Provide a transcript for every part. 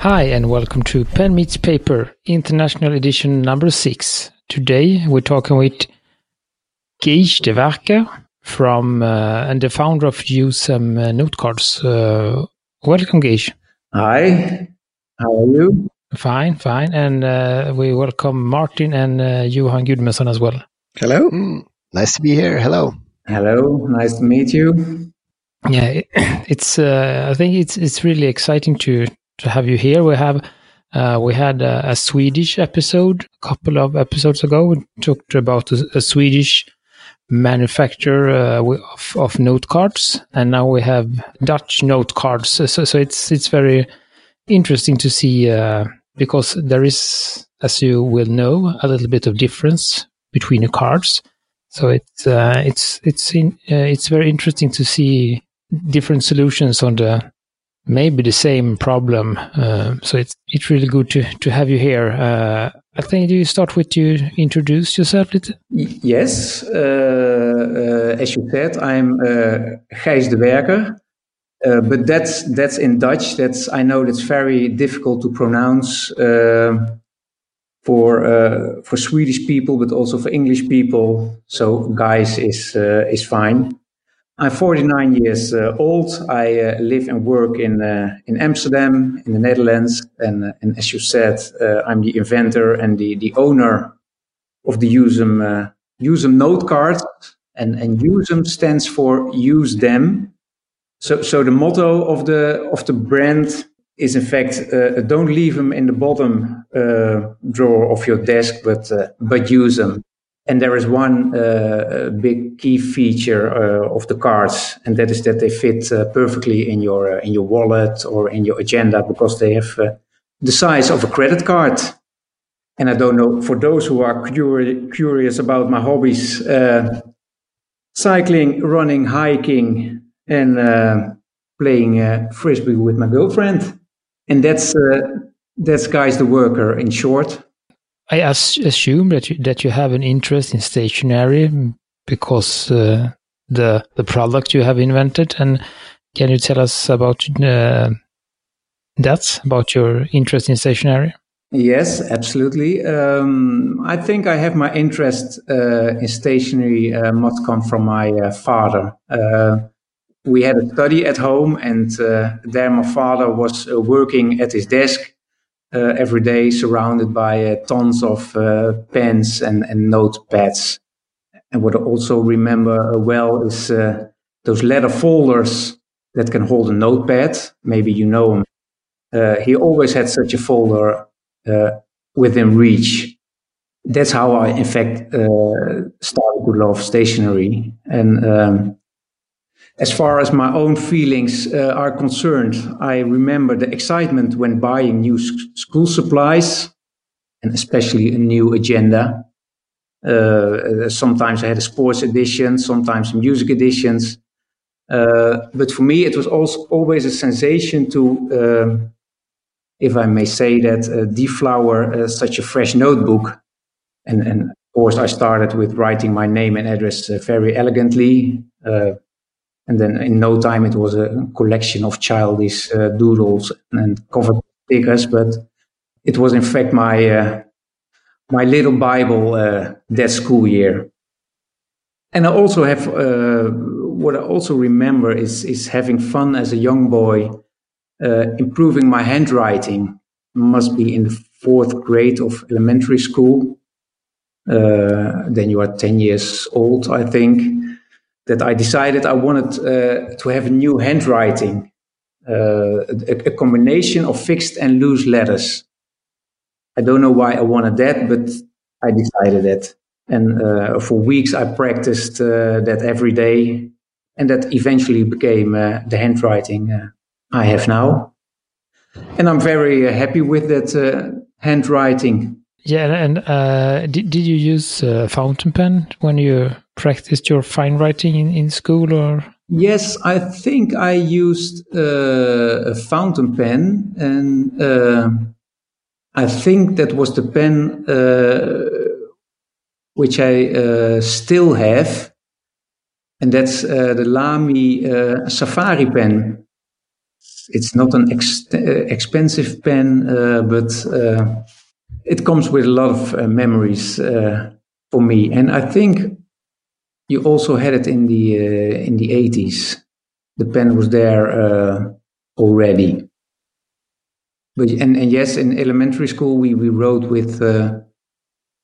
Hi, and welcome to Pen Meets Paper, International Edition number six. Today we're talking with Gijs de Werker from uh, and the founder of Usum uh, Note Cards. Uh, welcome, Gijs. Hi, how are you? Fine, fine, and uh, we welcome Martin and uh, Johan Gudmundsson as well. Hello, mm, nice to be here. Hello. Hello, nice to meet you. Yeah, it's. Uh, I think it's it's really exciting to to have you here. We have uh, we had a, a, Swedish episode a couple of episodes ago. We talked about a, a Swedish manufacturer uh, of, of, note cards, and now we have Dutch note cards. So, so it's it's very interesting to see uh, because there is, as you will know, a little bit of difference between the cards. So it's uh, it's it's in, uh, it's very interesting to see different solutions on the maybe the same problem. Uh, so it's it's really good to to have you here. Uh, I think you start with you introduce yourself. Little? Yes, uh, uh, as you said, I'm uh, Gijs de Werker, uh, but that's that's in Dutch. That's I know that's very difficult to pronounce for for Swedish people, but also for English people. So Gijs is is fine. I'm 49 years uh, old. I uh, live and work in uh, in Amsterdam, in the Netherlands, and uh, and as you said, uh, I'm the inventor and the the owner of the Usum uh, Usum note card. And and Usum stands for use them. So so the motto of the of the brand is in fact don't leave them in the bottom drawer of your desk, but but use them. And there is one uh, big key feature uh, of the cards, and that is that they fit uh, perfectly in your uh, in your wallet or in your agenda because they have uh, the size of a credit card. And I don't know for those who are curi- curious about my hobbies: uh, cycling, running, hiking, and playing frisbee with my girlfriend. And that's that's Gijs de Werker in short. I assume that you, that you have an interest in stationery because uh, the the product you have invented. And can you tell us about uh, that about your interest in stationery? Yes, absolutely. Um, I think I have my interest uh, in stationery uh, must come from my uh, father. Uh, we had a study at home, and there my father was working at his desk uh, every day surrounded by uh, tons of uh, pens and, and notepads. And what I also remember well is those leather folders that can hold a notepad. Maybe you know him. Uh, he always had such a folder uh, within reach. That's how I, in fact, uh, started to love stationery. And um, as far as my own feelings uh, are concerned, I remember the excitement when buying new school supplies and especially a new agenda. Uh, sometimes I had a sports edition, sometimes music editions. Uh, but for me, it was also always a sensation to, um, if I may say that, uh, deflower uh, such a fresh notebook. And, and of course, I started with writing my name and address uh, very elegantly and then in no time, it was a collection of childish uh, doodles and covered stickers. But it was in fact my uh, my little Bible uh, that school year. And I also have uh, what I also remember is is having fun as a young boy, uh, improving my handwriting. Must be in the fourth grade of elementary school. Uh, then you are ten years old, I think that I decided I wanted uh, to have a new handwriting, uh, a, a, combination of fixed and loose letters. I don't know why I wanted that, but I decided that. And uh, for weeks I practiced uh, that every day, and that eventually became uh, the handwriting uh, I have now. And I'm very happy with that handwriting. Yeah, and did, did you use a fountain pen when you practiced your fine writing in, in school or? Yes, I think I used uh, a fountain pen, and uh, I think that was the pen uh, which I uh, still have, and that's uh, the Lamy uh, Safari pen. it's not an ex- expensive pen, uh, but uh, it comes with a lot of uh, memories uh, for me. And I think you also had it in the uh, in the eighties. The pen was there already. But and, and yes, in elementary school we we wrote with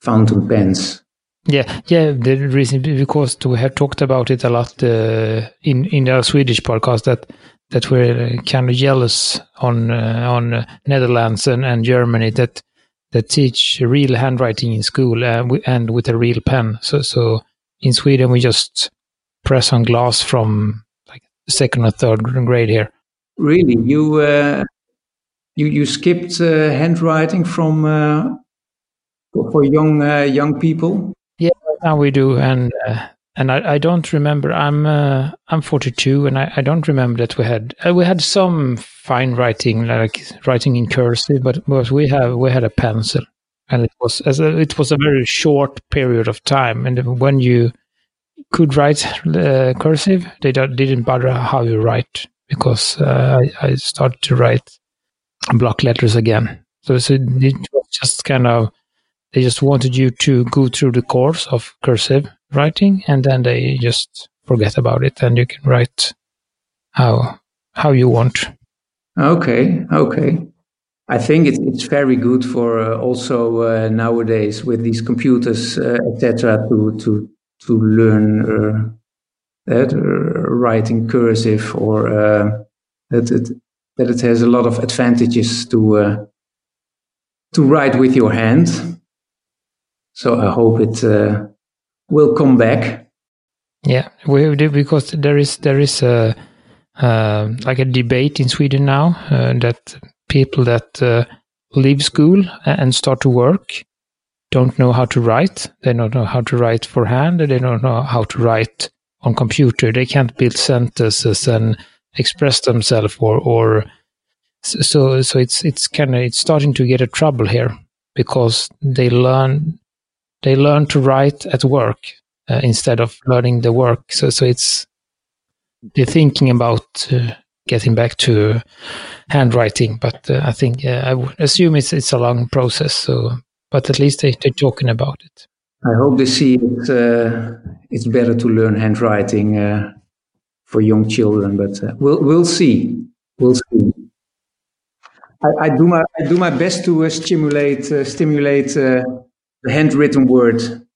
fountain pens. Yeah, yeah. The reason because we have talked about it a lot uh, in in our Swedish podcast that that we're kind of jealous on uh, on Netherlands and, and Germany that that teach real handwriting in school uh, and with a real pen. So so in Sweden we just press on glass from like second or third grade here. Really, you uh, you you skipped uh, handwriting from uh, for young young people. Yeah, now we do, and uh, and I, I, don't remember. I'm uh, I'm 42, and I, I don't remember that we had uh, we had some fine writing, like writing in cursive, but, but we have we had a pencil, and it was as a, it was a very short period of time, and when you could write uh, cursive, they didn't bother how you write because uh, I, I started to write block letters again. So, so it was just kind of they just wanted you to go through the course of cursive writing and then they just forget about it and you can write how how you want. Okay okay. I think it, it's very good for uh, also uh, nowadays with these computers uh, etc to to to learn uh, that uh, writing cursive or uh, that it that it has a lot of advantages to to write with your hand. So I hope it will come back. Yeah, we because there is there is a uh, like a debate in Sweden now uh, that people that uh, leave school and start to work don't know how to write. They don't know how to write for hand. They don't know how to write on computer. They can't build sentences and express themselves or or so so it's it's kind of it's starting to get a trouble here because they learn they learn to write at work uh, instead of learning the work. So, so it's they're thinking about uh, getting back to handwriting, but uh, I think I would assume it's it's a long process. So, but at least they, they're talking about it. I hope they see it. Uh, it's better to learn handwriting uh, for young children, but uh, we'll we'll see. We'll see. I, I, do my I do my best to stimulate stimulate handwritten word.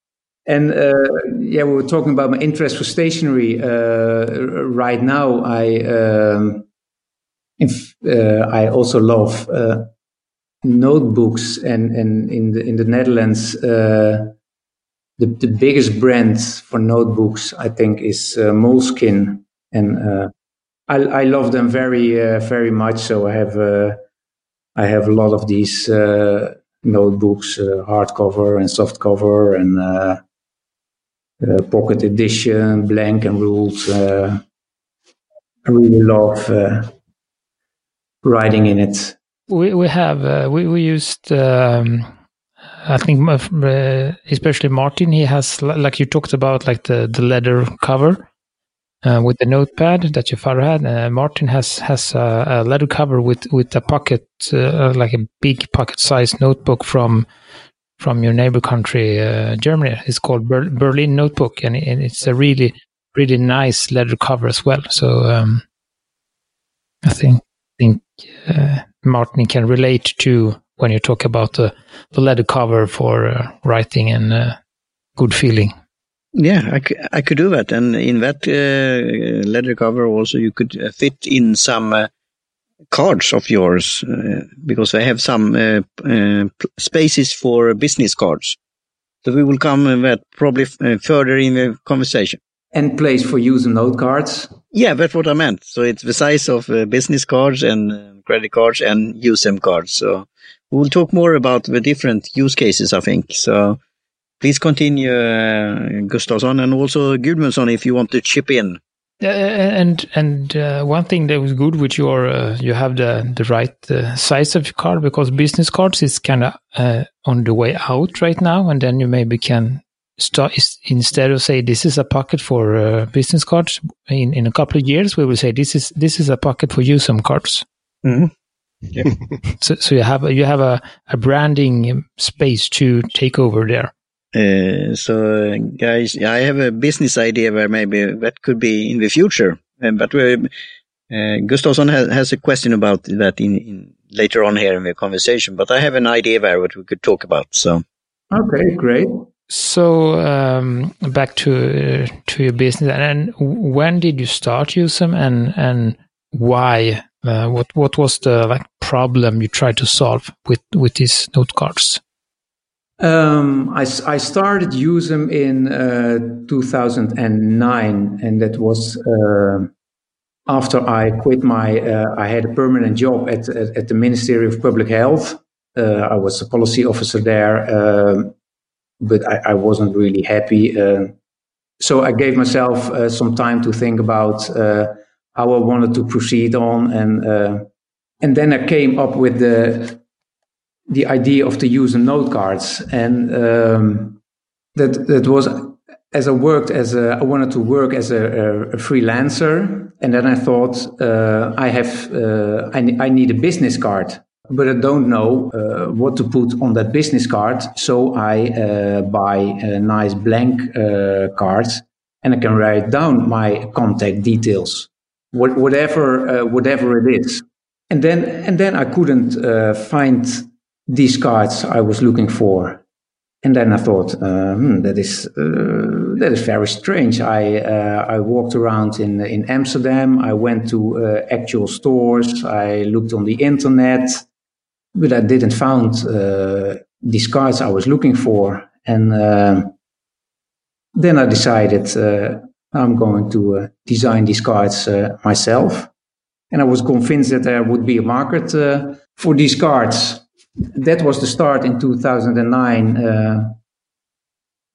And uh, yeah, we were talking about my interest for stationery. Uh, right now, I um, if, uh, I also love uh, notebooks, and, and in the in the Netherlands, uh, the the biggest brand for notebooks I think is uh, Moleskine, and I I love them very very much. So I have I have a lot of these notebooks, uh, hardcover and softcover, and uh, uh, pocket edition, blank and ruled. I really love writing in it. We we have we we used. Um... I think especially Martin, he has like you talked about, like the the leather cover uh, with the notepad that your father had. Uh, Martin has has a, a, leather cover with with a pocket, uh, like a big pocket-sized notebook from from your neighbor country, uh, Germany. It's called Ber- Berlin Notebook, and, and, it's a really really nice leather cover as well. So um, I think think uh, Martin can relate to when you talk about the, the leather cover for uh, writing and good feeling. Yeah, I, I could do that. And in that uh, leather cover also, you could uh, fit in some uh, cards of yours uh, because I have some uh, uh, spaces for business cards. So we will come that probably further in the conversation. And place for user note cards. Yeah, that's what I meant. So it's the size of business cards and credit cards and USM cards. So we'll talk more about the different use cases, I think. So Please continue, uh, Gustafsson, and also Gudmundsson, if you want to chip in. Uh, and and uh, one thing that was good with your uh, you have the the right uh, size of your card because business cards is kind of uh, on the way out right now, and then you maybe can start instead of say this is a pocket for business cards in in a couple of years we will say this is this is a pocket for USM cards. Mm-hmm. Yeah. so, so you have you have a, a branding space to take over there. Uh, so, guys, I have a business idea where maybe that could be in the future. Uh, but uh, Gustafsson has, has, a question about that in, in, later on here in the conversation. But I have an idea there what we could talk about. So, okay, great. So um, back to uh, to your business, and when did you start Usum, and and why? Uh, what what was the like problem you tried to solve with with these note cards? Um, I, I started Usum in uh, 2009, and that was uh, after I quit my. Uh, I had a permanent job at at, at the Ministry of Public Health. Uh, I was a policy officer there um, but I, I wasn't really happy. Uh, so I gave myself uh, some time to think about uh, how I wanted to proceed on, and uh, and then I came up with the the idea of the user note cards, and um, that that was as I worked as a, I wanted to work as a, a freelancer, and then I thought uh, I have uh, I, I need a business card but I don't know uh, what to put on that business card. So I uh, buy a nice blank uh, card and I can write down my contact details, what, whatever uh, whatever it is. And then and then I couldn't uh, find these cards I was looking for. And then I thought, uh, hmm, that is that is very strange. I I walked around in in Amsterdam. I went to actual stores. I looked on the internet but I didn't find uh, these cards I was looking for. And uh, then I decided uh, I'm going to uh, design these cards uh, myself. And I was convinced that there would be a market uh, for these cards. That was the start in 2009.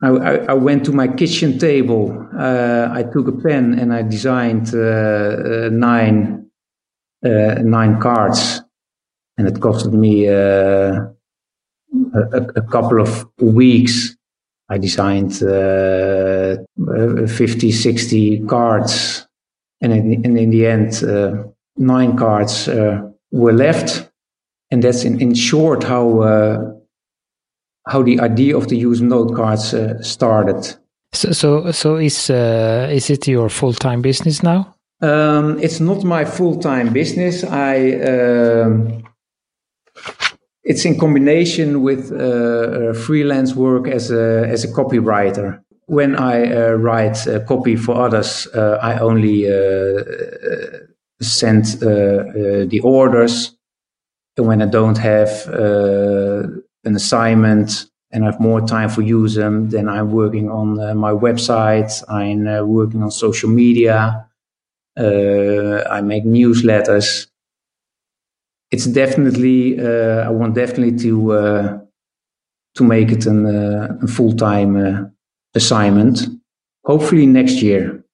I, I, went to my kitchen table. I took a pen and I designed nine nine cards and it costed me uh, a, a, couple of weeks. I designed uh, 50, 60 cards, and in, and in the end, uh, nine cards uh, were left. And that's in, in short how uh, how the idea of the use note cards uh, started. So, so, so is is it your full time business now? Um, it's not my full time business. I um, it's in combination with uh, uh, freelance work as a as a copywriter. When I uh, write uh, copy for others, uh, I only uh, send the orders. When I don't have an assignment and I have more time for use them, then I'm working on my website. I'm working on social media. I make newsletters it's definitely uh, I want definitely to uh, to make it an, uh, a full time assignment. Hopefully next year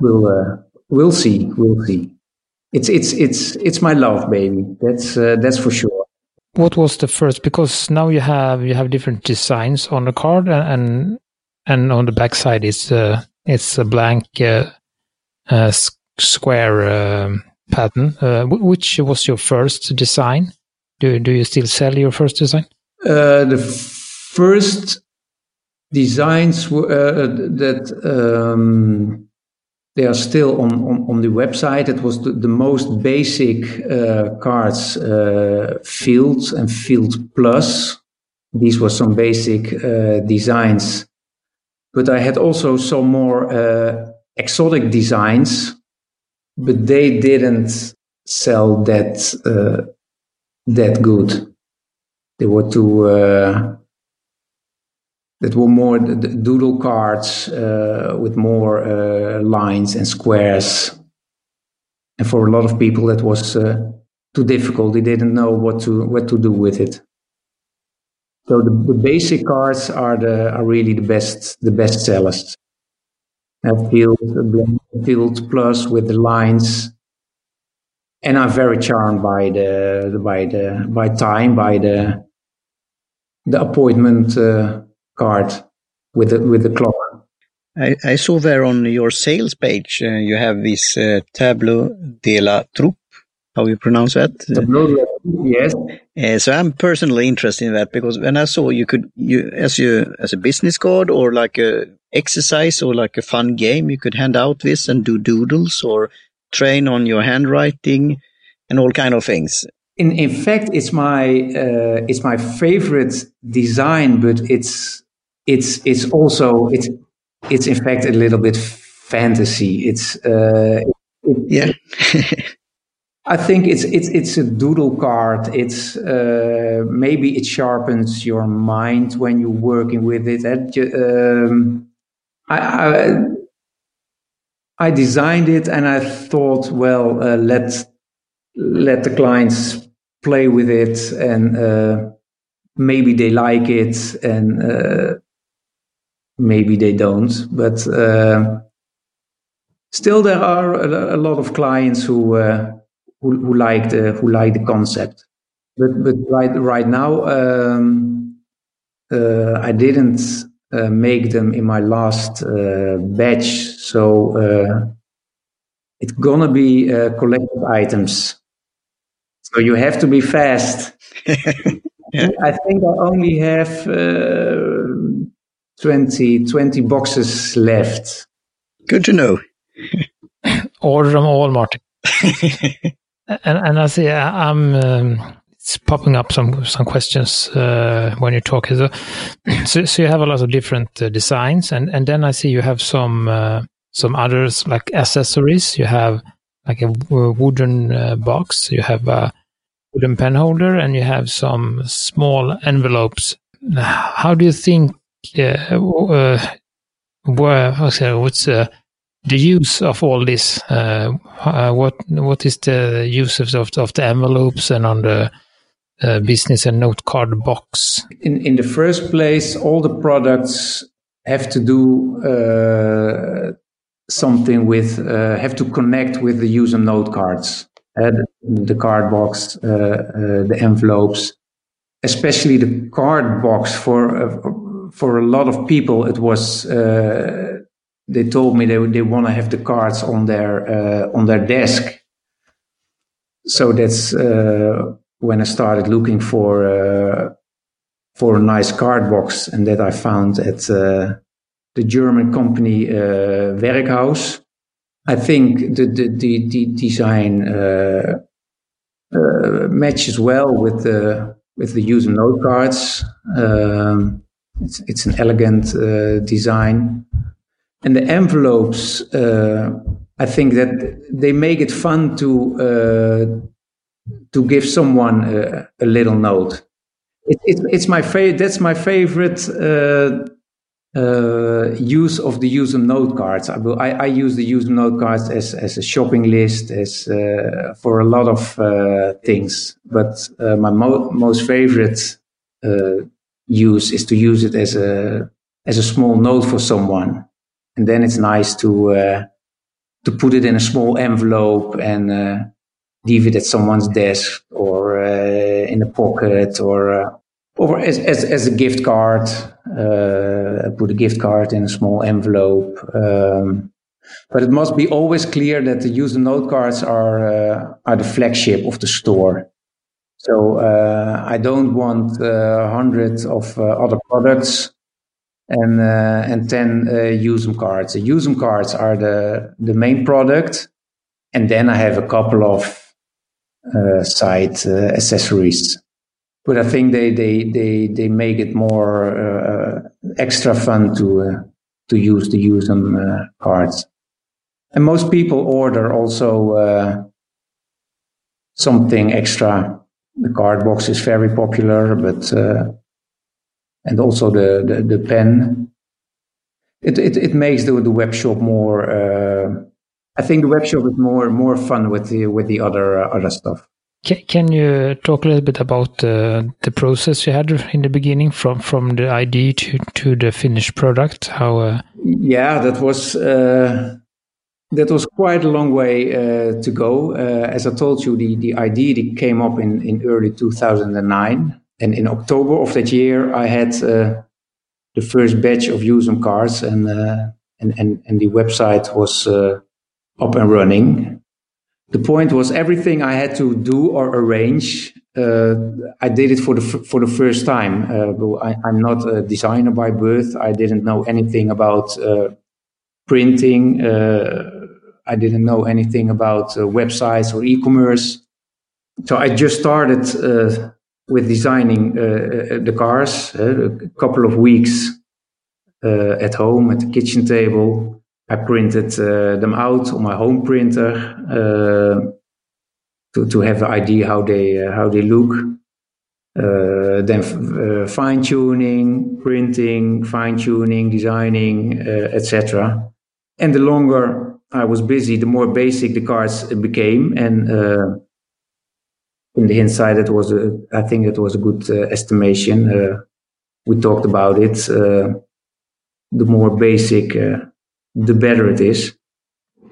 we'll we'll see we'll see. It's it's it's it's my love, baby. That's that's for sure. What was the first? Because now you have you have different designs on the card, and and on the back side it's uh, it's a blank uh, uh, square um, pattern. Uh, which was your first design? Do do you still sell your first design? Uh, the first designs were, uh, that um, they are still on, on, on, the website. It was the, the most basic uh, cards, uh, Field and Field Plus. These were some basic uh, designs, but I had also some more exotic designs but they didn't sell that uh, that good. They were too. That were more doodle cards uh, with more uh, lines and squares, and for a lot of people that was uh, too difficult. They didn't know what to what to do with it. So the, the basic cards are the are really the best the best sellers a field, a field plus with the lines. And I'm very charmed by the by the by time by the the appointment uh, card with the with the clock. I, I saw there on your sales page uh, you have this uh, tableau de la troupe. how you pronounce that? Tableau Yes. Uh, so I'm personally interested in that because when I saw you could you as you as a business card or like a exercise or like a fun game, you could hand out this and do doodles or train on your handwriting and all kind of things. In in fact, it's my uh, it's my favorite design, but it's it's it's also it's it's in fact a little bit fantasy. It's uh, yeah. I think it's it's it's a doodle card. It's uh, maybe it sharpens your mind when you're working with it. Um, I, I, I designed it and I thought, well, uh, let let the clients play with it and uh, maybe they like it and uh, maybe they don't. But uh, still, there are a, a, lot of clients who uh, who, who like the who like the concept. But but right right now, um, uh, I didn't uh, make them in my last batch, so it's gonna be collected items. So you have to be fast. yeah. I think I only have uh, 20, 20 boxes left. Good to know. Order them all, Martin. and, and I see I'm um, it's popping up some some questions uh, when you talk. So, so, so, you have a lot of different uh, designs, and and then I see you have some uh, some others like accessories. You have like a wooden uh, box. You have a wooden pen holder, and you have some small envelopes. How do you think? Uh, uh, where what's the use of all this? Uh, uh, what what is the use of, of the envelopes and on the uh, business and note card box? In in the first place, all the products have to do uh, something with uh, have to connect with the user note cards, uh, the, card box, the envelopes, especially the card box for for a lot of people. It was they told me they they want to have the cards on their uh, on their desk. So that's uh, when I started looking for uh, for a nice card box, and that I found at uh, the German company uh, Werkhaus. I think the the the, the design uh, matches well with the with the user note cards. Um, it's it's an elegant design and the envelopes, uh, I think that they make it fun to uh, to give someone a, a little note. It, it, it's my favorite. That's my favorite uh, uh, use of the user note cards. I, will, I, I, use the user note cards as as a shopping list, as uh, for a lot of uh, things. But my mo- most favorite use is to use it as a as a small note for someone and then it's nice to uh, to put it in a small envelope and uh, leave it at someone's desk or uh, in a pocket or uh, or as, as, as a gift card. Uh, put a gift card in a small envelope. Um, but it must be always clear that the user note cards are uh, are the flagship of the store. So I don't want hundreds of other products and uh, and 10 uh, cards. The USM cards are the the main product, and then I have a couple of uh, side uh, accessories. But I think they they they they make it more uh, extra fun to uh, to use the USM cards. And most people order also something extra. The card box is very popular, but and also the, the, the pen. It, it, it makes the, the web shop more, uh, I think the web shop is more, more fun with the, with the other, uh, other stuff. Can you talk a little bit about uh, the process you had in the beginning from, from the idea to, to the finished product? How? Uh... Yeah, that was uh, that was quite a long way uh, to go. Uh, as I told you, the, the idea came up in, in early 2009. And in October of that year, I had uh, the first batch of USM cards, and uh, and, and and the website was uh, up and running. The point was everything I had to do or arrange. Uh, I did it for the for the first time. Uh, I, am not a designer by birth. I didn't know anything about uh, printing. Uh, I didn't know anything about uh, websites or e-commerce. So I just started uh, with designing the cars. a couple of weeks at home at the kitchen table I printed uh, them out on my home printer uh, to, to have an idea how they, uh, how they look. then fine tuning, printing, fine tuning, designing, etc. And the longer I was busy, the more basic the cards became. And uh, in the hindsight, it was a, I think it was a good uh, estimation. Uh, we talked about it. the more basic the better it is.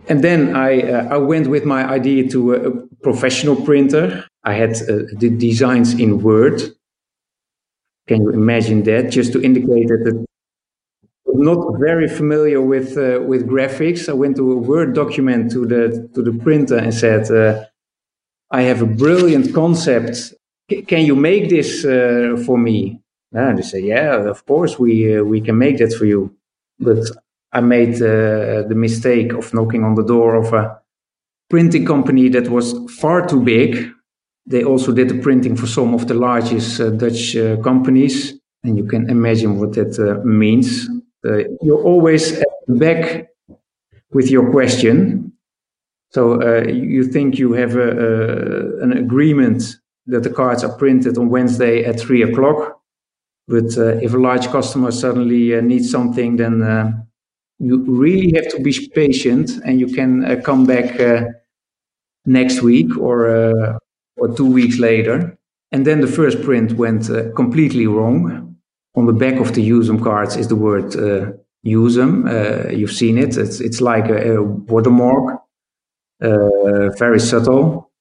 And then I, uh, I went with my idea to a, professional printer. I had uh, the designs in Word. Can you imagine that? Just to indicate that it not very familiar with uh, with graphics. I went to a Word document to the to the printer and said, uh, "I have a brilliant concept. C- can you make this uh, for me?" And they say, "Yeah, of course we uh, we can make that for you." But I made uh, the mistake of knocking on the door of a printing company that was far too big. They also did the printing for some of the largest uh, Dutch uh, companies. And you can imagine what that uh, means. Uh, you're always at the back with your question. So uh, you think you have a, a, an agreement that the cards are printed on Wednesday at three o'clock. But if a large customer suddenly needs something, then you really have to be patient and you can uh, come back uh, next week or uh, or two weeks later. And then the first print went uh, completely wrong. On the back of the usum cards is the word uh, uh, you've seen it. It's, it's like a, a watermark very subtle.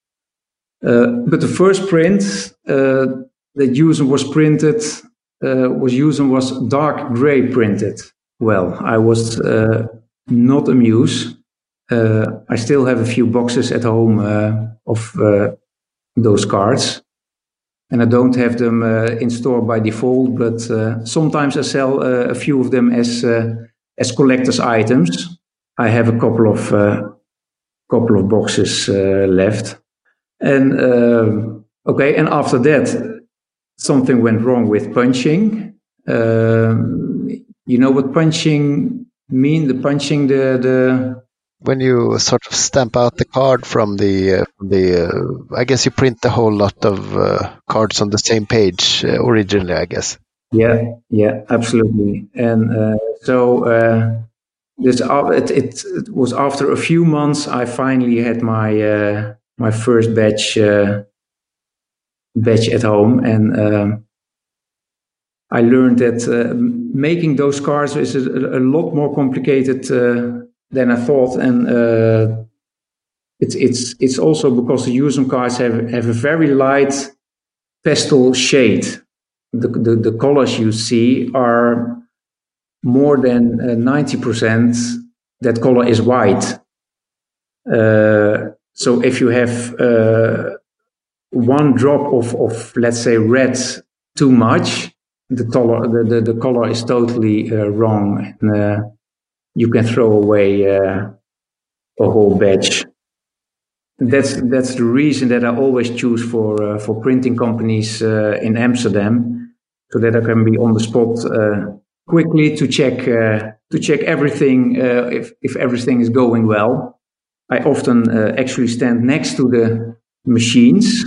But the first print that usum was printed was usum was dark gray printed well, I was uh, not amused. Uh, I still have a few boxes at home uh, of uh, those cards, and I don't have them uh, in store by default. But sometimes I sell a few of them as as collectors' items. I have a couple of couple of boxes left, and okay. And after that, something went wrong with punching. Um, you know what punching mean? The punching the the when you sort of stamp out the card from the uh, the uh, I guess you print a whole lot of uh, cards on the same page uh, originally, I guess. Yeah, yeah, absolutely. And uh, so uh, this it, it, it was after a few months I finally had my my first batch batch at home and. Um, I learned that uh, making those cars is a, a lot more complicated uh, than I thought, and uh, it's it's it's also because the usum cars have have a very light pastel shade. The, the, the colors you see are more than uh, ninety percent. That color is white. Uh, so if you have uh, one drop of of let's say red too much the color the, the, the color is totally uh, wrong and uh, you can throw away uh, a whole batch. That's that's the reason that I always choose for uh, for printing companies uh, in Amsterdam so that I can be on the spot uh, quickly to check to check everything if if everything is going well. I often actually stand next to the machines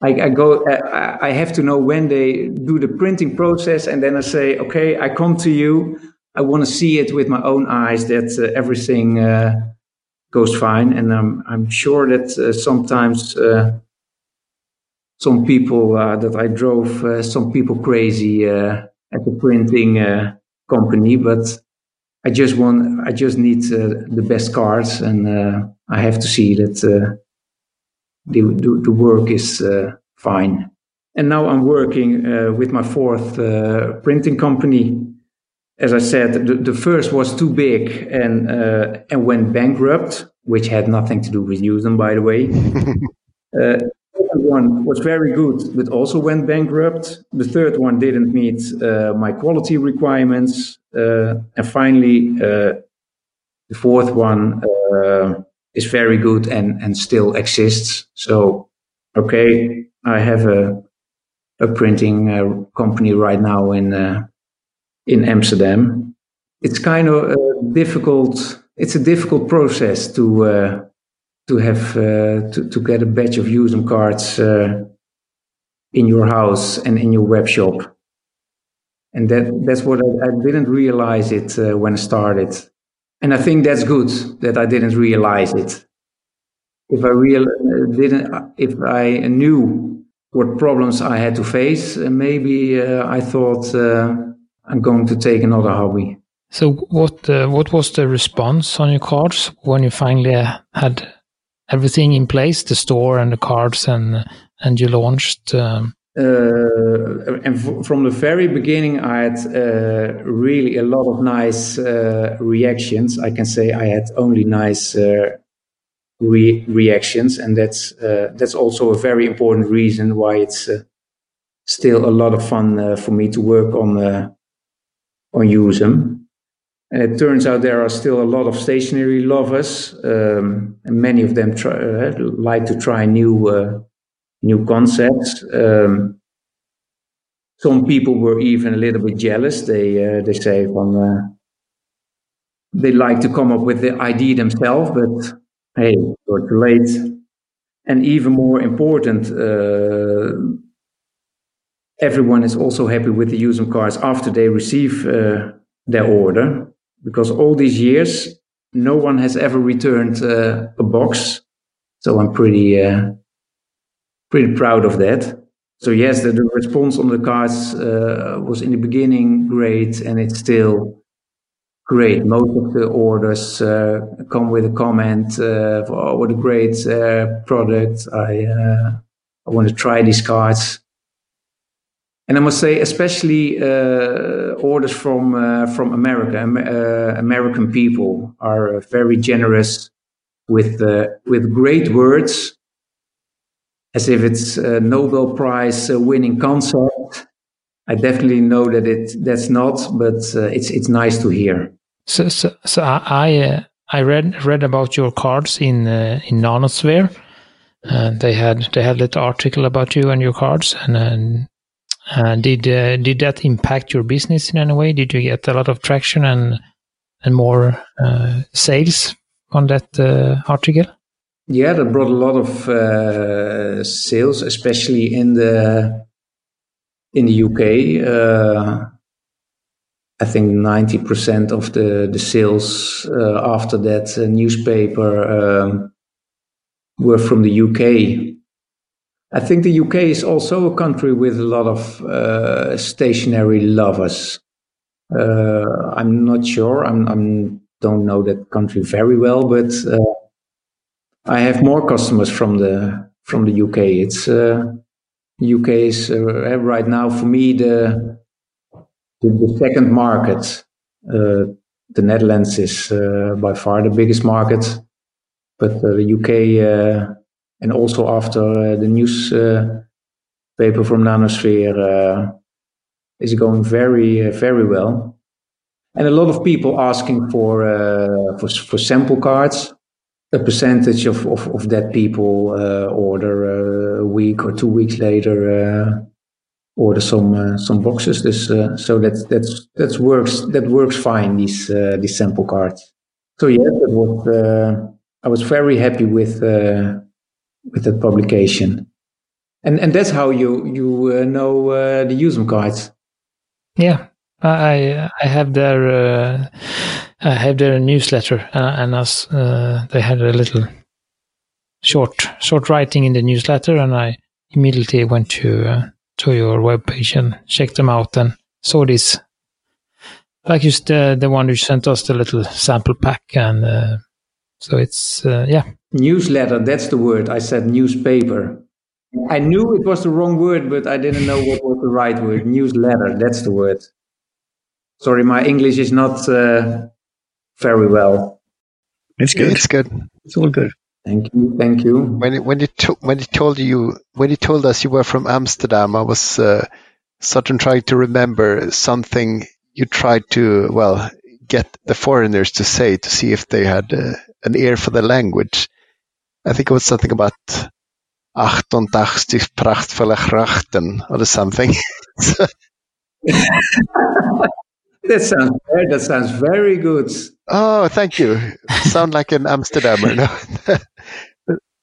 I, I go, I, I have to know when they do the printing process, and then I say, okay, I come to you. I want to see it with my own eyes that uh, everything uh, goes fine, and I'm I'm sure that uh, sometimes uh, some people uh, that I drove uh, some people crazy at the printing company, but I just want I just need the best cards, and I have to see that the, the, the work is uh, fine. And now I'm working uh, with my fourth uh, printing company. As I said, the, the, first was too big and and went bankrupt. which had nothing to do with using, by the way. uh, one was very good, but also went bankrupt. The third one didn't meet uh, my quality requirements. Uh, and finally, uh, the fourth one uh, is very good and, and still exists. So, okay, I have a, a printing uh, company right now in, uh, in Amsterdam. It's kind of difficult. It's a difficult process to to have uh, to, to get a batch of USM cards uh, in your house and in your web shop. And that that's what I, I didn't realize it uh, when I started. And I think that's good that I didn't realize it. If I real didn't, if I knew what problems I had to face, maybe uh, I thought uh, I'm going to take another hobby. So what uh, what was the response on your cards when you finally had everything in place, the store and the cards, and and you launched. Um... Uh, and from the very beginning, I had uh, really a lot of nice uh, reactions. I can say I had only nice uh, re- reactions, and that's uh, that's also a very important reason why it's uh, still a lot of fun for me to work on on USM. And it turns out there are still a lot of stationary lovers, um, and many of them try, uh, like to try new uh, new concepts. Um, some people were even a little bit jealous. They uh, they say from uh, they like to come up with the idea themselves, but hey, you're too late. And even more important, uh, everyone is also happy with the USM cards after they receive uh, their order because all these years, no one has ever returned uh, a box. So I'm pretty, uh, pretty proud of that. So yes, the, the response on the cards uh, was in the beginning great, and it's still great. Most of the orders uh, come with a comment, uh, "Oh, what a great uh, product! I I want to try these cards." And I must say, especially uh, orders from uh, from America, uh, American people are very generous with uh, with great words, as if it's a Nobel Prize uh, winning concept. I definitely know that it that's not, but uh, it's it's nice to hear. So, so, so I I read read about your cards in in Nanosphere. they had they had little article about you and your cards, and uh, did uh, did that impact your business in any way? Did you get a lot of traction and and more uh, sales on that uh, article? Yeah, that brought a lot of uh, sales, especially in the in the UK. Uh, I think ninety percent of the the sales after that newspaper um, were from the UK. I think the UK is also a country with a lot of uh, stationary lovers. Uh, I'm not sure. I'm, I'm don't know that country very well, but uh, I have more customers from the from the UK. It's UK uh, is uh, right now for me the the, the second market. Uh, the Netherlands is by far the biggest market, but the UK and also after uh, the newspaper uh, from Nanosphere uh, is going very, very well. And a lot of people asking for, for, for sample cards a percentage of, of, of that people uh, order uh, a week or two weeks later uh, order some some boxes. This, so that that's that works that works fine. These these sample cards. So yeah, that was I was very happy with with that publication. And and that's how you you uh, know uh, the USM cards. Yeah, I I have their uh, I have their newsletter, uh, and as uh, they had a little short short writing in the newsletter, and I immediately went to uh, to your webpage and checked them out and saw this. Like just the the one you sent us the little sample pack, and so it's yeah Newsletter, that's the word. I said newspaper. I knew it was the wrong word, but I didn't know what was the right word. Newsletter, that's the word. Sorry, my English is not uh, very well. It's good. It's good. It's all good. Thank you, thank you. When when you to, when you told you when you told us you were from Amsterdam, I was uh, sort of trying to remember something you tried to well get the foreigners to say to see if they had uh, an ear for the language. I think it was something about 88 prachtvolle grachten or something. that sounds that sounds very good. Oh, thank you. Sound like an Amsterdammer. No?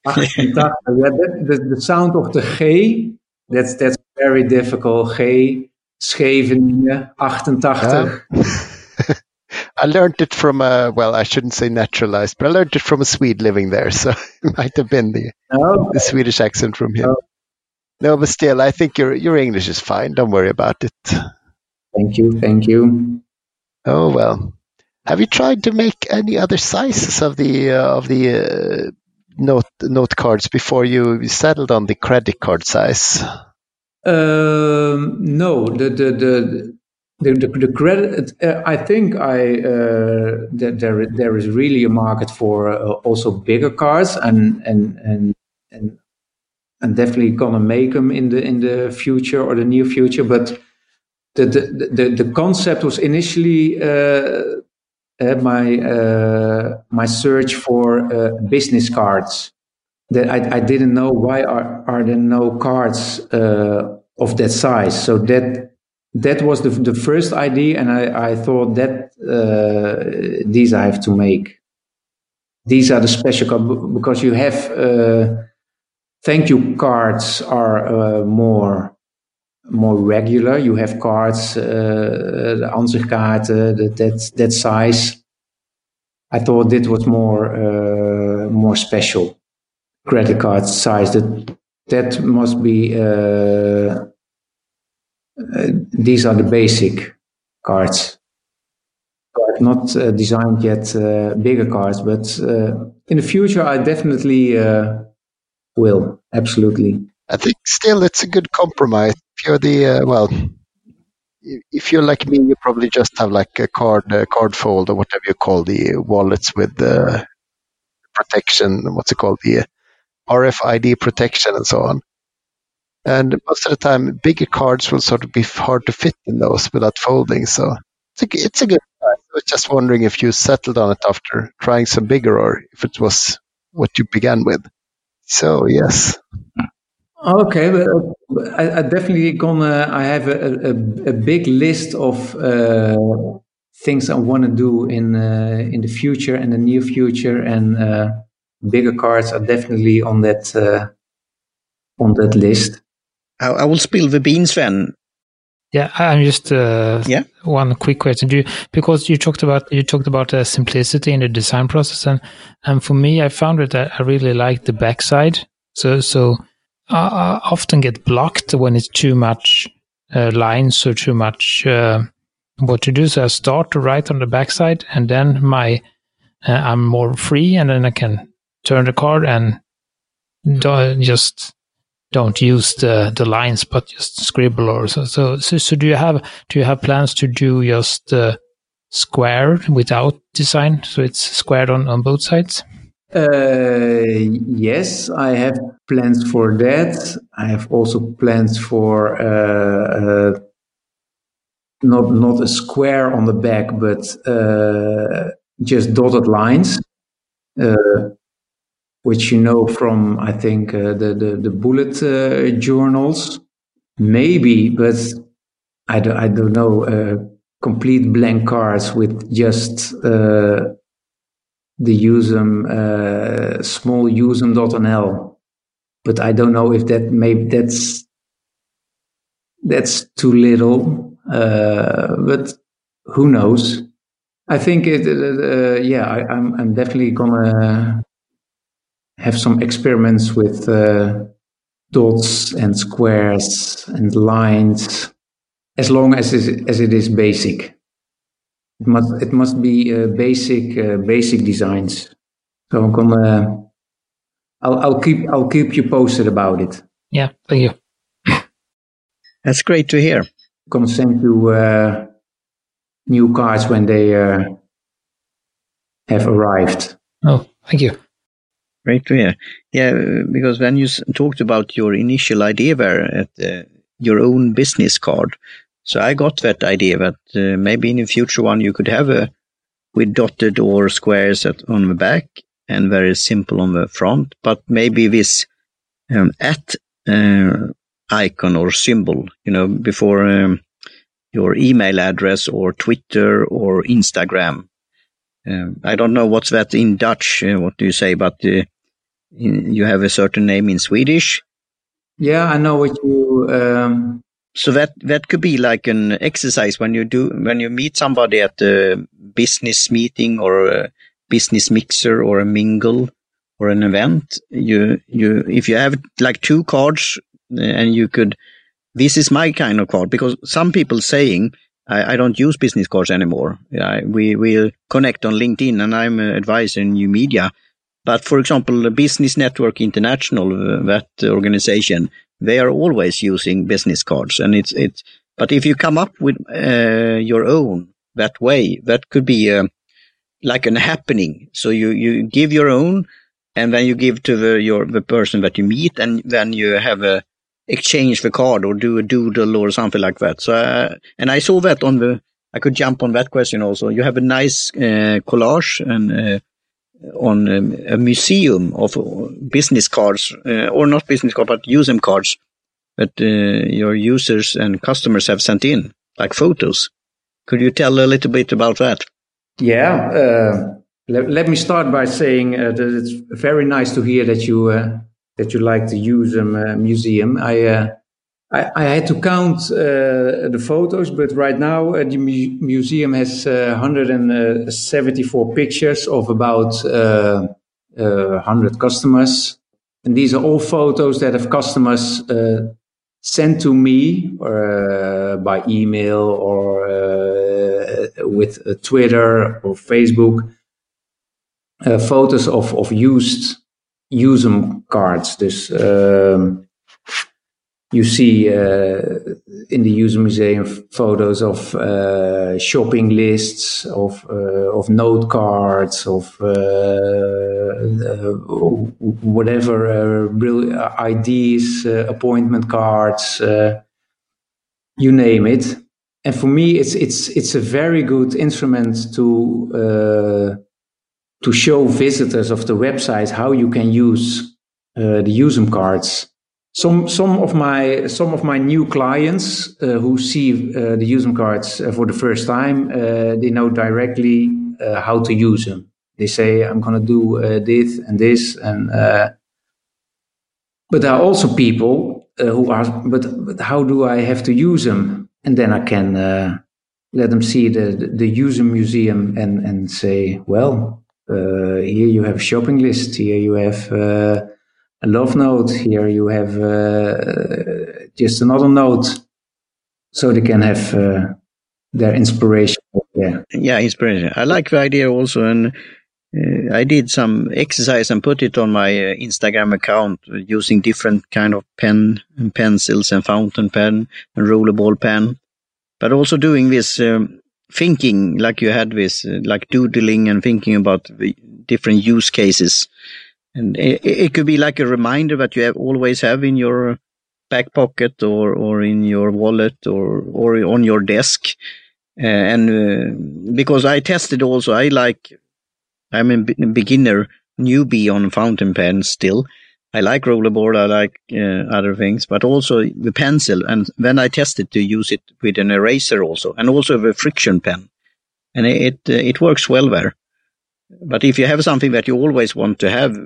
Ah, yeah, that, the, the sound of the G, that's that's very difficult. G, Scheveningen, 88. Yeah. I learned it from a well, I shouldn't say naturalized, but I learned it from a Swede living there, so it might have been the Oh, the Swedish accent from him. Oh. No, but still, I think your your English is fine. Don't worry about it. Thank you, thank you. Oh well. Have you tried to make any other sizes of the uh, of the uh, note note cards before you settled on the credit card size? Um, no, the the the the, the, the credit. Uh, I think I uh, that there there is really a market for uh, also bigger cards and and and and and definitely gonna make them in the in the future or the near future. But the the the, concept was initially. Uh, uh, my uh, my search for business cards that I, I didn't know why are, are there no cards uh, of that size. So that that was the the first idea, and I, I thought that uh, these I have to make. These are the special cards because you have uh, thank you cards are uh, more more regular. You have cards, uh, the that that that size. I thought this was more uh, more special credit card size. That that must be. Uh, uh, these are the basic cards. Not uh, designed yet uh, bigger cards, but uh, in the future I definitely will. Absolutely. I think still it's a good compromise. If you're the uh, well, if you're like me, you probably just have like a card, uh, card fold or whatever you call the wallets with the protection. What's it called? The RFID protection and so on. And most of the time, bigger cards will sort of be hard to fit in those without folding. So it's a, it's a good. price. I was just wondering if you settled on it after trying some bigger, or if it was what you began with. So yes. Okay, but I, I definitely gonna. I have a, a, a big list of uh, things I want to do in uh, in the future and the near future, and uh, bigger cards are definitely on that uh, on that list. I, I will spill the beans then. Yeah, I'm just uh, Yeah. one quick question. Do you, because you talked about you talked about uh, simplicity in the design process, and and for me, I found it that I really like the backside. So so I, I often get blocked when it's too much uh, lines or too much uh, what to do. So I start to write on the backside, and then my uh, I'm more free, and then I can turn the card and do, just don't use the, the lines, but just scribble or so. So, so, so do you have do you have plans to do just uh, square without design, so it's squared on, on both sides? Uh, yes, I have plans for that. I have also plans for uh, uh, not not a square on the back, but uh, just dotted lines, uh, which you know from I think the the, the bullet journals, maybe, but I don't I don't know. Complete blank cards with just the usum uh, small usum.nl but i don't know if that maybe that's that's too little uh, but who knows? I think it uh, yeah I, I'm, I'm definitely gonna have some experiments with uh, dots and squares and lines as long as it, as it is basic it must it must be uh, basic uh, basic designs. So I'm gonna I'll I'll keep I'll keep you posted about it. Yeah, thank you. That's great to hear. gonna send you uh, new cards when they uh, have arrived. Oh, thank you. Great to hear. Yeah, because when you talked about your initial idea there at uh, your own business card, so I got that idea that uh, maybe in the future one you could have a with dotted or squares at, on the back and very simple on the front, but maybe this um, at uh, icon or symbol, you know, before um, your email address or Twitter or Instagram. Um, I don't know what's that in Dutch. Uh, what do you say? But uh, you have a certain name in Swedish. Yeah, I know what you. Um... So that that could be like an exercise when you do when you meet somebody at a business meeting or a business mixer or a mingle or an event. You you if you have like two cards uh, and you could. This is my kind of card because some people saying I, I don't use business cards anymore. Yeah, we we connect on LinkedIn and I'm an advisor in new media but for example, Business Network International, uh, that organization, they are always using business cards. And it's, it's, but if you come up with uh, your own that way, that could be uh, like an happening. So you, you give your own and then you give to the, your, the person that you meet and then you have a exchange the card or do a doodle or something like that. So, uh, and I saw that on the, I could jump on that question also. You have a nice uh, collage and uh, on um, a museum of business cards, uh, or not business cards, but user cards that uh, your users and customers have sent in, like photos. Could you tell a little bit about that? Yeah. Uh, let, let, me start by saying uh, that it's very nice to hear that you uh, that you like the Usum uh, museum. I I, I, had to count uh, the photos, but right now uh, the mu museum has uh, 174 pictures of about 100 uh, customers. And these are all photos that have customers uh, sent to me uh, by email or with Twitter or Facebook. photos of, of used Usum cards. Dus um, you see uh, in the Usum museum photos of uh, shopping lists, of uh, of note cards, of uh, uh, whatever uh, IDs, appointment cards, you name it. And for me, it's it's it's a very good instrument to to show visitors of the website how you can use the Usum cards some some of my some of my new clients uh, who see uh, the Usum cards uh, for the first time, uh, they know directly uh, how to use them. They say, "I'm going to do uh, this and this," and but there are also people who ask, "But but how do I have to use them?" And then I can let them see the the, the museum and and say, "Well, here you have a shopping list. Here you have." A love note. Here you have uh, just another note, so they can have uh, their inspiration. Yeah, yeah, inspiration. I like the idea also, and uh, I did some exercise and put it on my uh, Instagram account using different kind of pen and pencils and fountain pen and rollerball pen, but also doing this. Um, thinking like you had this, uh, like doodling and thinking about the different use cases and it, it, could be like a reminder that you have always have in your back pocket or, or in your wallet or, or on your desk. Uh, and uh, because I tested also, I like, I'm a beginner newbie on fountain pens still. I like rollerboard, I like uh, other things, but also the pencil. And then I tested to use it with an eraser also, and also the friction pen. And it, it, it works well there. But if you have something that you always want to have,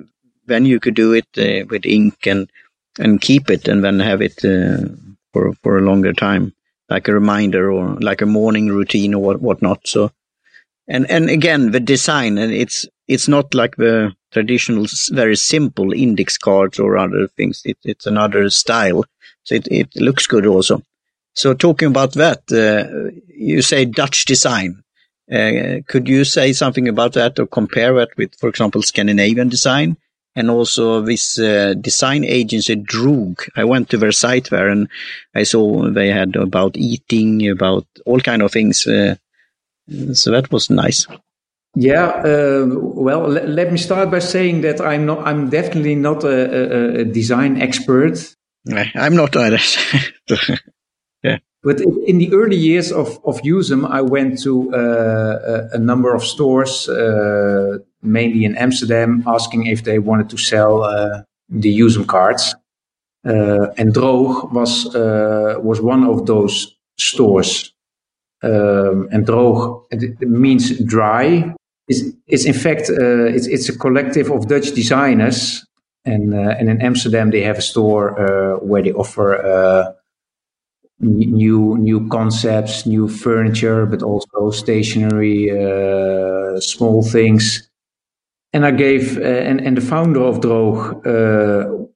then you could do it uh, with ink and and keep it and then have it uh, for for a longer time, like a reminder or like a morning routine or what whatnot. So, and and again the design and it's it's not like the traditional very simple index cards or other things. It, it's another style, so it it looks good also. So talking about that, uh, you say Dutch design. Uh, could you say something about that or compare that with, for example, Scandinavian design? And also this uh, design agency Droog. I went to their site there and I saw they had about eating, about all kind of things. Uh, so that was nice. Yeah, uh, well, let, let me start by saying that I'm not. I'm definitely not a, a, a design expert. I'm not either. yeah. But in the early years of of Usum, I went to uh, a, a, number of stores, uh, mainly in Amsterdam, asking if they wanted to sell uh, the Usum cards. Uh, and Droog was uh, was one of those stores. Um, and Droog means dry it's, it's in fact uh, it's, it's a collective of Dutch designers, and uh, and in Amsterdam they have a store uh, where they offer new new concepts, new furniture, but also stationery, uh, small things. And I gave uh, and and the founder of Droog, uh,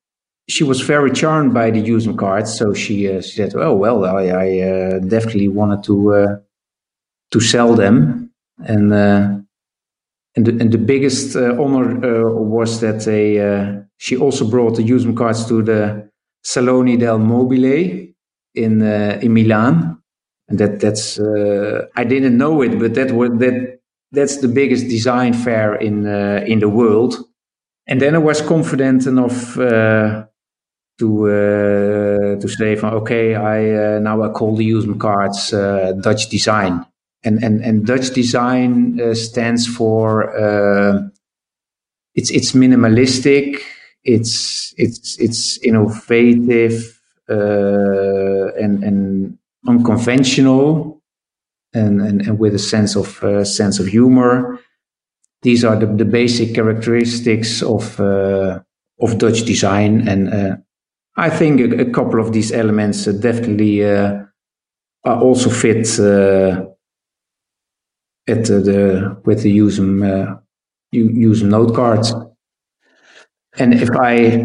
she was very charmed by the Usum cards, so she, she said, "Oh well, I, I definitely wanted to to sell them." And and the, and the biggest uh, honor uh, was that they, uh, she also brought the Usum cards to the Salone del Mobile in uh, in Milan, and that that's uh, I didn't know it, but that was that that's the biggest design fair in uh, in the world. And then I was confident enough to to say, from, okay, I now I call the Usum cards Dutch design and and and Dutch design uh, stands for uh, it's it's minimalistic, it's it's it's innovative uh, and and unconventional, and, and and with a sense of uh, sense of humor. These are the, the basic characteristics of uh, of Dutch design, and uh, I think a, a, couple of these elements definitely are also fit at the with the Usum uh, Usum note cards. And if I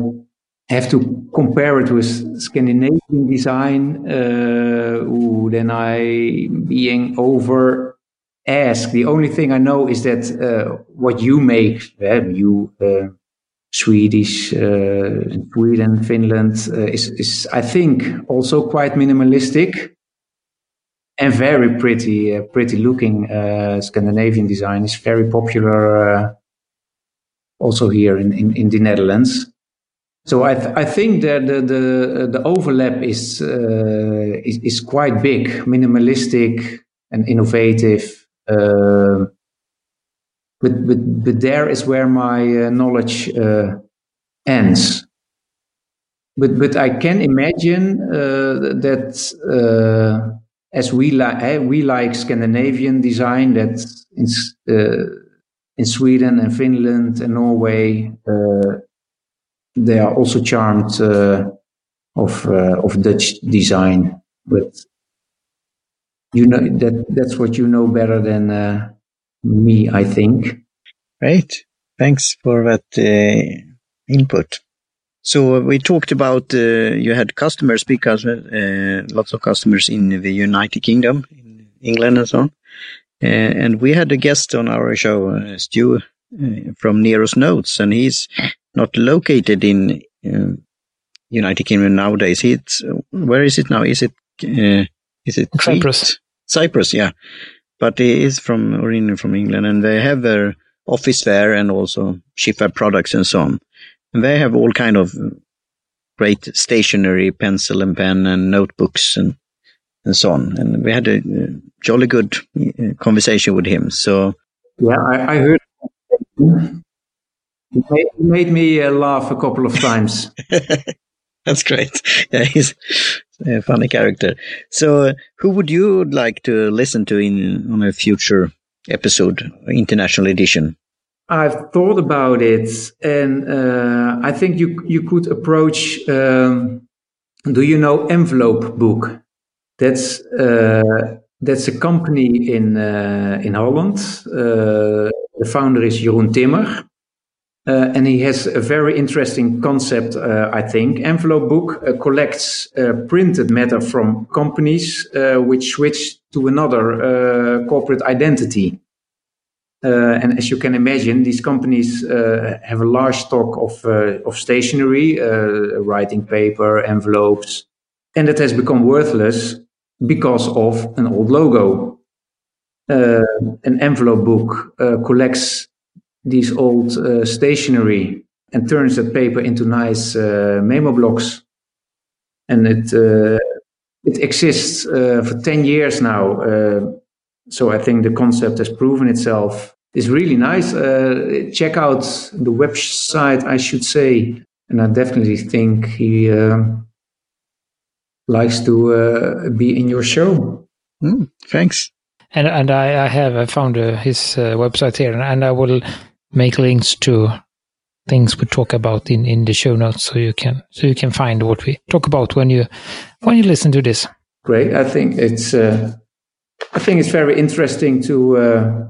have to compare it with Scandinavian design, uh, ooh, then I being over asked. The only thing I know is that uh, what you make, uh, you uh, Swedish, uh, Sweden, Finland, uh, is, is I think also quite minimalistic and very pretty, uh, pretty looking uh, Scandinavian design is very popular also here in, in, in, the Netherlands. So I, th- I think that the, the, the overlap is, uh, is, is quite big, minimalistic and innovative. Uh, but, but, but there is where my uh, knowledge ends. But, but I can imagine that as we like eh, we like Scandinavian design that in uh, in Sweden and Finland and Norway uh, they are also charmed uh, of uh, of Dutch design but you know that that's what you know better than uh, me I think Right. thanks for that input so we talked about uh, you had customers because uh, lots of customers in the United Kingdom, in England and so on. Uh, and we had a guest on our show, Stu from Nero's Notes, and he's not located in United Kingdom nowadays. It's where is it now? Is it is it Cyprus? Cyprus, yeah. But he is from originally from England, and they have their office there and also Shifa products and so on. And they have all kind of great stationery, pencil and pen and notebooks and, and so on. And we had a uh, jolly good uh, conversation with him. So yeah, I, I heard. He made, made me uh, laugh a couple of times. That's great. Yeah, he's a funny character. So, uh, who would you like to listen to in on a future episode, international edition? I've thought about it, and uh, I think you you could approach. Um, do you know Envelope Book? That's uh, that's a company in uh, in Holland. Uh, the founder is Jeroen Timmer, uh, and he has a very interesting concept. Uh, I think Envelope Book collects printed matter from companies which switch to another corporate identity. Uh, and as you can imagine, these companies uh, have a large stock of, uh, of stationery, uh, writing paper, envelopes, and it has become worthless because of an old logo. uh, an envelope book uh, collects these old uh, stationery and turns that paper into nice uh, memo blocks. And it uh, it exists uh, for ten years now. so I think the concept has proven itself. It's really nice. check out the website, I should say, and I definitely think he likes to be in your show. Mm, thanks and and I, I have I found uh, his uh, website here, and I will make links to things we talk about in, in the show notes, so you can so you can find what we talk about when you when you listen to this. Great, I think it's uh, I think it's very interesting to uh,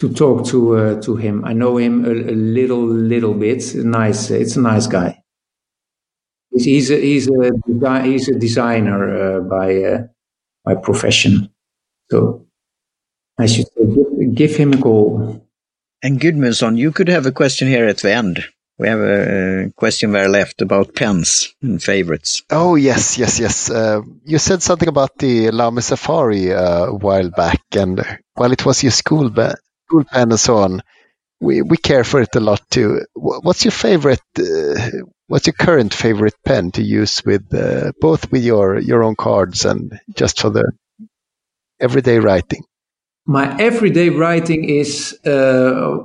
to talk to uh, to him. I know him a, a, little little bit. Nice, it's a nice guy. He's he's a, he's a he's a designer uh, by by profession. So I should give, give him a call. And Gudmundsson, you could have a question here at the end. We have a, question there left about pens and favorites. Oh, yes, yes, yes. Uh, you said something about the Lamy Safari uh, a while back, and while it was your school, ba- school pen and so on. We, we care for it a lot too. What's your favorite? Uh, what's your current favorite pen to use with uh, both with your your own cards and just for the everyday writing? My everyday writing is uh,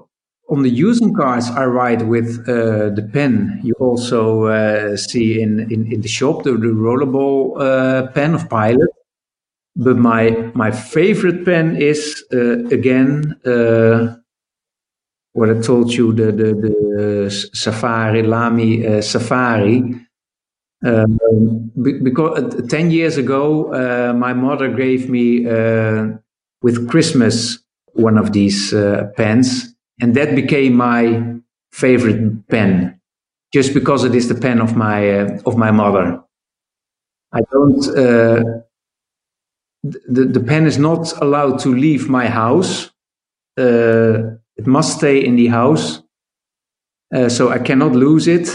on the Usum cards. I write with uh, the pen you also uh, see in, in, in, the shop, the, the rollerball uh, pen of Pilot. But my my favorite pen is uh, again uh, what I told you the the, the Safari Lamy Safari. Um, because 10 years ago, my mother gave me with Christmas one of these uh, pens, and that became my favorite pen, just because it is the pen of my uh, of my mother. I don't. Uh, the the pen is not allowed to leave my house. it must stay in the house, so I cannot lose it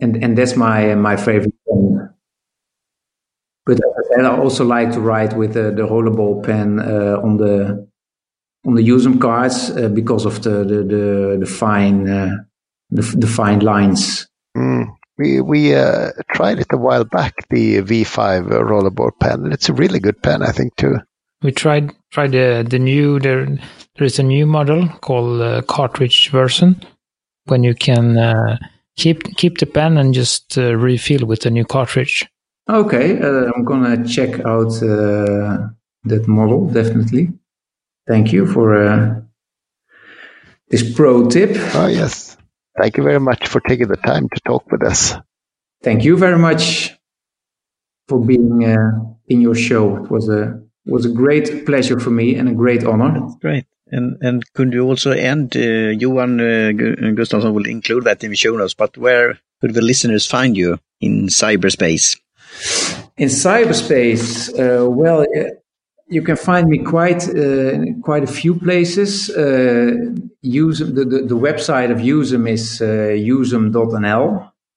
and and that's my my favorite pen. But I also like to write with the, the rollerball pen uh, on the on the Usum cards uh, because of the the the, the fine uh, the, the fine lines. Mm. We we uh, tried it a while back, the V5 rollerball pen, and it's a really good pen, I think too. We tried tried the the new there there is a new model called uh, cartridge version when you can uh, keep keep the pen and just uh, refill with a new cartridge. Okay, uh, I'm gonna check out uh, that model definitely. Thank you for uh, this pro tip. Oh yes, thank you very much for taking the time to talk with us. Thank you very much for being uh, in your show. It was a was a great pleasure for me and a great honor. That's great. And, and could you also end, uh, Johan uh, Gustafsson will include that in the show notes, but where could the listeners find you in cyberspace? In cyberspace, uh, well, uh, you can find me quite uh, quite a few places. Uh, use the, the, the, website of Usum is uh,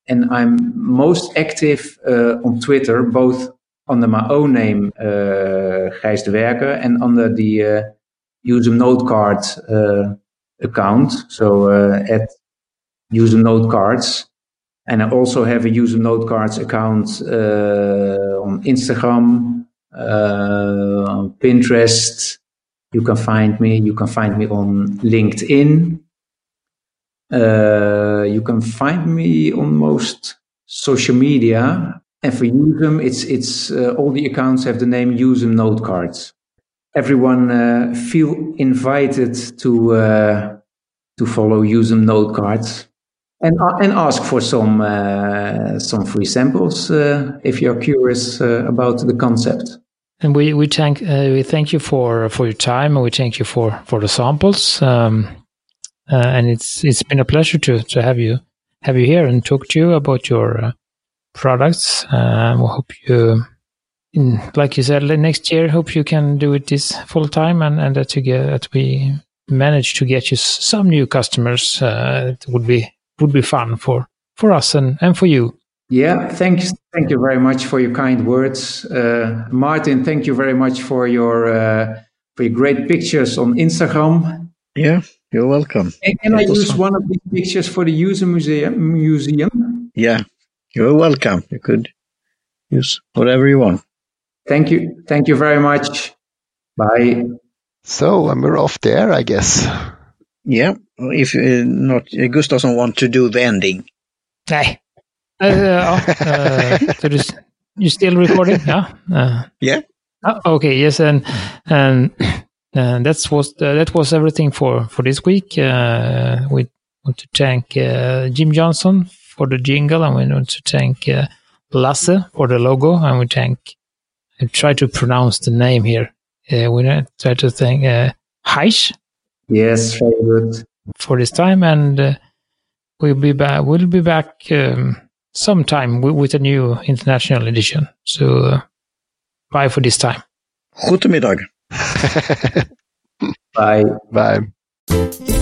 and I'm most active uh, on Twitter, both under my own name, uh, Gijs de Werker, and under the Usum Notecard uh, account. So uh, at Usum Notecards. And I also have a Usum note cards account uh, on Instagram, on Pinterest. You can find me. You can find me on LinkedIn. Uh, you can find me on most social media. And for Usum, it's it's uh, all the accounts have the name Usum Note Cards. everyone uh, feel invited to uh, to follow Usum Notecards and uh, and ask for some uh, some free samples uh, if you're curious uh, about the concept. And we we thank we thank you for for your time and we thank you for for the samples. Um, and it's it's been a pleasure to to have you have you here and talk to you about your products. we hope you in, like you said, next year, hope you can do it this full time and, and that you get that we manage to get you some new customers. Uh, it would be would be fun for for us and, and for you. Yeah, thanks. Thank you very much for your kind words, uh, Martin. Thank you very much for your uh, for your great pictures on Instagram. Yeah, you're welcome. And can I That was use fun. one of these pictures for the user museum? museum? Yeah, you're welcome. You could use whatever you want. Thank you. Thank you very much. Bye. So, and we're off there, I guess. Yeah, if uh, not, uh, Gustafsson want to do the ending. Nej. Uh, ja, uh, så du, you still recording? Ja. Uh, Yeah. oh, okay, yes, and and uh, that's was that was everything for for this week. Uh, we want to thank uh, Jim Johnson for the jingle, and we want to thank uh, Lasse for the logo, and we thank. I try to pronounce the name here. Uh, we try to thank uh, Heisch Yes, very good. for this time, and uh, we'll be back. We'll be back um, sometime with, with a new international edition. So, uh, bye for this time. Goedemiddag. Bye. Bye.